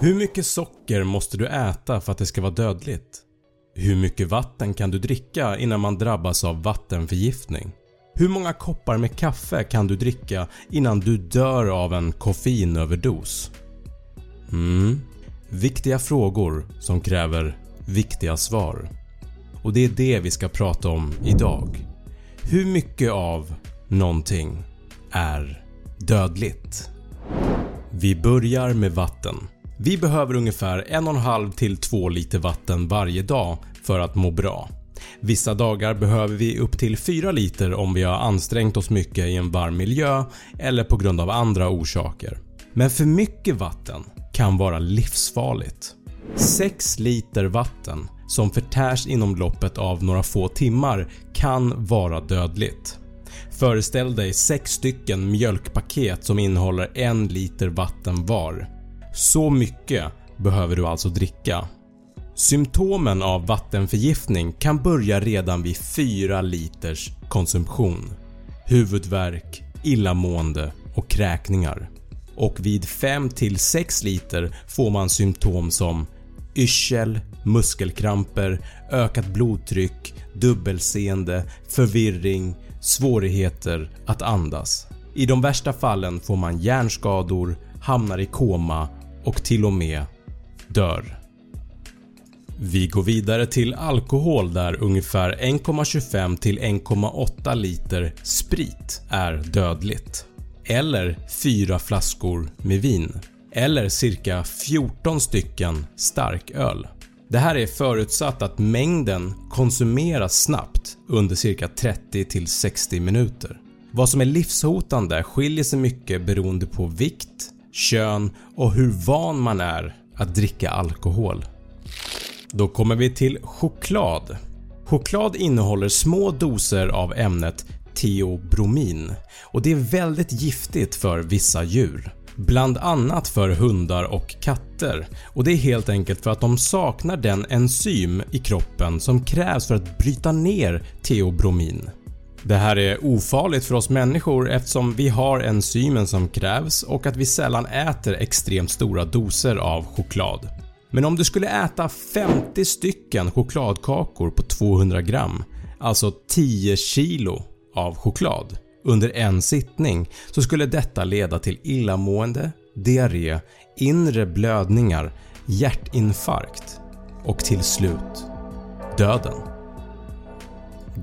Hur mycket socker måste du äta för att det ska vara dödligt? Hur mycket vatten kan du dricka innan man drabbas av vattenförgiftning? Hur många koppar med kaffe kan du dricka innan du dör av en koffeinöverdos? Mm, viktiga frågor som kräver viktiga svar. Och det är det vi ska prata om idag. Hur mycket av någonting är dödligt? Vi börjar med vatten. Vi behöver ungefär 1,5 till 2 liter vatten varje dag för att må bra. Vissa dagar behöver vi upp till 4 liter om vi har ansträngt oss mycket i en varm miljö eller på grund av andra orsaker. Men för mycket vatten kan vara livsfarligt. 6 liter vatten som förtärs inom loppet av några få timmar kan vara dödligt. Föreställ dig 6 stycken mjölkpaket som innehåller 1 liter vatten var. Så mycket behöver du alltså dricka. Symptomen av vattenförgiftning kan börja redan vid 4 liters konsumtion. Huvudvärk, illamående och kräkningar. Och vid 5-6 liter får man symptom som yrsel, muskelkramper, ökat blodtryck, dubbelseende, förvirring, svårigheter att andas. I de värsta fallen får man hjärnskador, hamnar i koma och till och med dör. Vi går vidare till alkohol där ungefär 1,25 till 1,8 liter sprit är dödligt. Eller 4 flaskor med vin. Eller cirka 14 stycken starköl. Det här är förutsatt att mängden konsumeras snabbt under cirka 30 till 60 minuter. Vad som är livshotande skiljer sig mycket beroende på vikt, kön och hur van man är att dricka alkohol. Då kommer vi till choklad. Choklad innehåller små doser av ämnet teobromin och det är väldigt giftigt för vissa djur. Bland annat för hundar och katter och det är helt enkelt för att de saknar den enzym i kroppen som krävs för att bryta ner teobromin. Det här är ofarligt för oss människor eftersom vi har enzymen som krävs och att vi sällan äter extremt stora doser av choklad. Men om du skulle äta 50 stycken chokladkakor på 200 gram, alltså 10 kilo av choklad under en sittning så skulle detta leda till illamående, diarré, inre blödningar, hjärtinfarkt och till slut döden.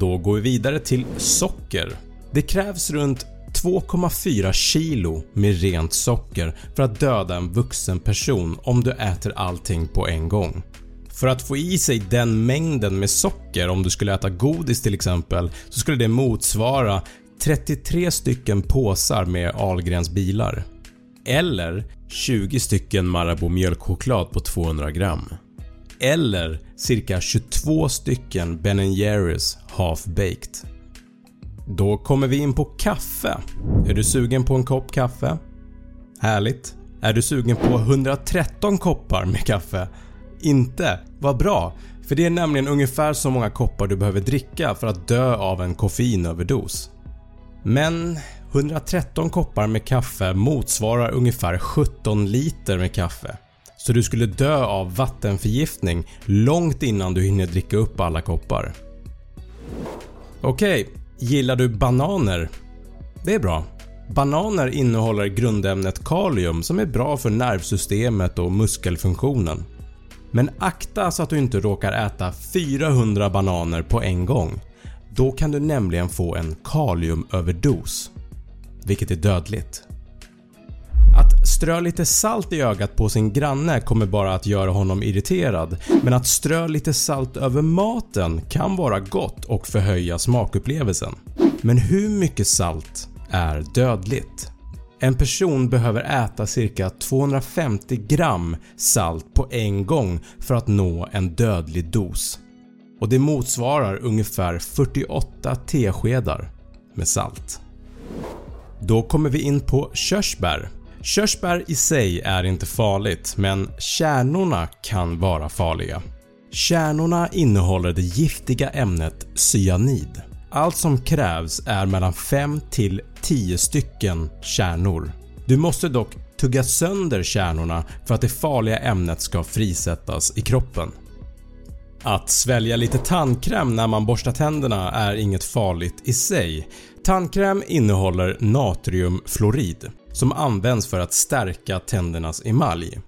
Då går vi vidare till socker. Det krävs runt 2,4 kilo med rent socker för att döda en vuxen person om du äter allting på en gång. För att få i sig den mängden med socker om du skulle äta godis till exempel så skulle det motsvara 33 stycken påsar med Ahlgrens bilar. Eller 20 stycken Marabou mjölkchoklad på 200 gram. Eller cirka 22 stycken Ben Jerrys Half Baked. Då kommer vi in på kaffe. Är du sugen på en kopp kaffe? Härligt. Är du sugen på 113 koppar med kaffe? Inte? Vad bra, för det är nämligen ungefär så många koppar du behöver dricka för att dö av en koffeinöverdos. Men 113 koppar med kaffe motsvarar ungefär 17 liter med kaffe. Så du skulle dö av vattenförgiftning långt innan du hinner dricka upp alla koppar. Okej, okay, gillar du bananer? Det är bra. Bananer innehåller grundämnet kalium som är bra för nervsystemet och muskelfunktionen. Men akta så att du inte råkar äta 400 bananer på en gång. Då kan du nämligen få en kaliumöverdos, vilket är dödligt. Strö lite salt i ögat på sin granne kommer bara att göra honom irriterad men att strö lite salt över maten kan vara gott och förhöja smakupplevelsen. Men hur mycket salt är dödligt? En person behöver äta cirka 250 gram salt på en gång för att nå en dödlig dos och det motsvarar ungefär 48 teskedar med salt. Då kommer vi in på körsbär. Körsbär i sig är inte farligt men kärnorna kan vara farliga. Kärnorna innehåller det giftiga ämnet cyanid. Allt som krävs är mellan 5 till 10 stycken kärnor. Du måste dock tugga sönder kärnorna för att det farliga ämnet ska frisättas i kroppen. Att svälja lite tandkräm när man borstar tänderna är inget farligt i sig. Tandkräm innehåller natriumfluorid som används för att stärka tändernas emalj.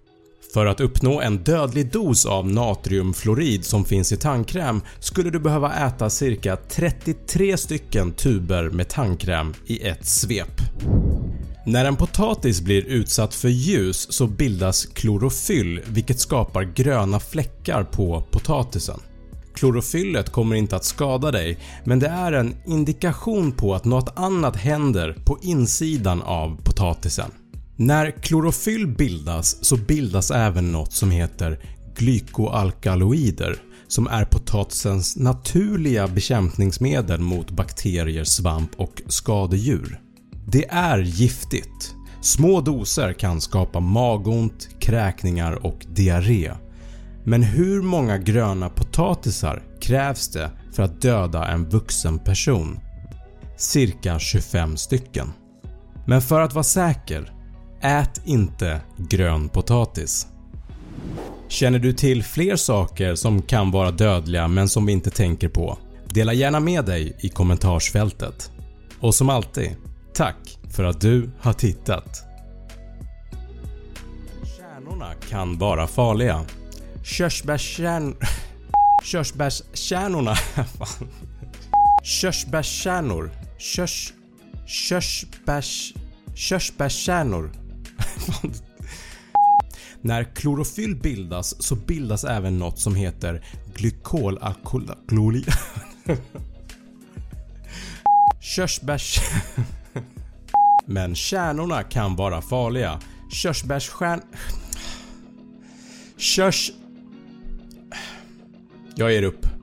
För att uppnå en dödlig dos av natriumfluorid som finns i tandkräm skulle du behöva äta cirka 33 stycken tuber med tandkräm i ett svep. När en potatis blir utsatt för ljus så bildas klorofyll vilket skapar gröna fläckar på potatisen. Klorofyllet kommer inte att skada dig men det är en indikation på att något annat händer på insidan av potatisen. När klorofyll bildas så bildas även något som heter glykoalkaloider som är potatisens naturliga bekämpningsmedel mot bakterier, svamp och skadedjur. Det är giftigt. Små doser kan skapa magont, kräkningar och diarré. Men hur många gröna potatisar krävs det för att döda en vuxen person? Cirka 25 stycken. Men för att vara säker, ät inte grön potatis. Känner du till fler saker som kan vara dödliga men som vi inte tänker på? Dela gärna med dig i kommentarsfältet. Och som alltid, tack för att du har tittat. Kärnorna kan vara farliga. Körsbärskärn... Körsbärskärnorna... Körsbärskärnor... Körs... Körsbärs... Körsbärskärnor... När klorofyll bildas så bildas även något som heter glykolalkohol... Körsbärs... Men kärnorna kan vara farliga. Körsbärsstjärn... Körs... Jag ger upp.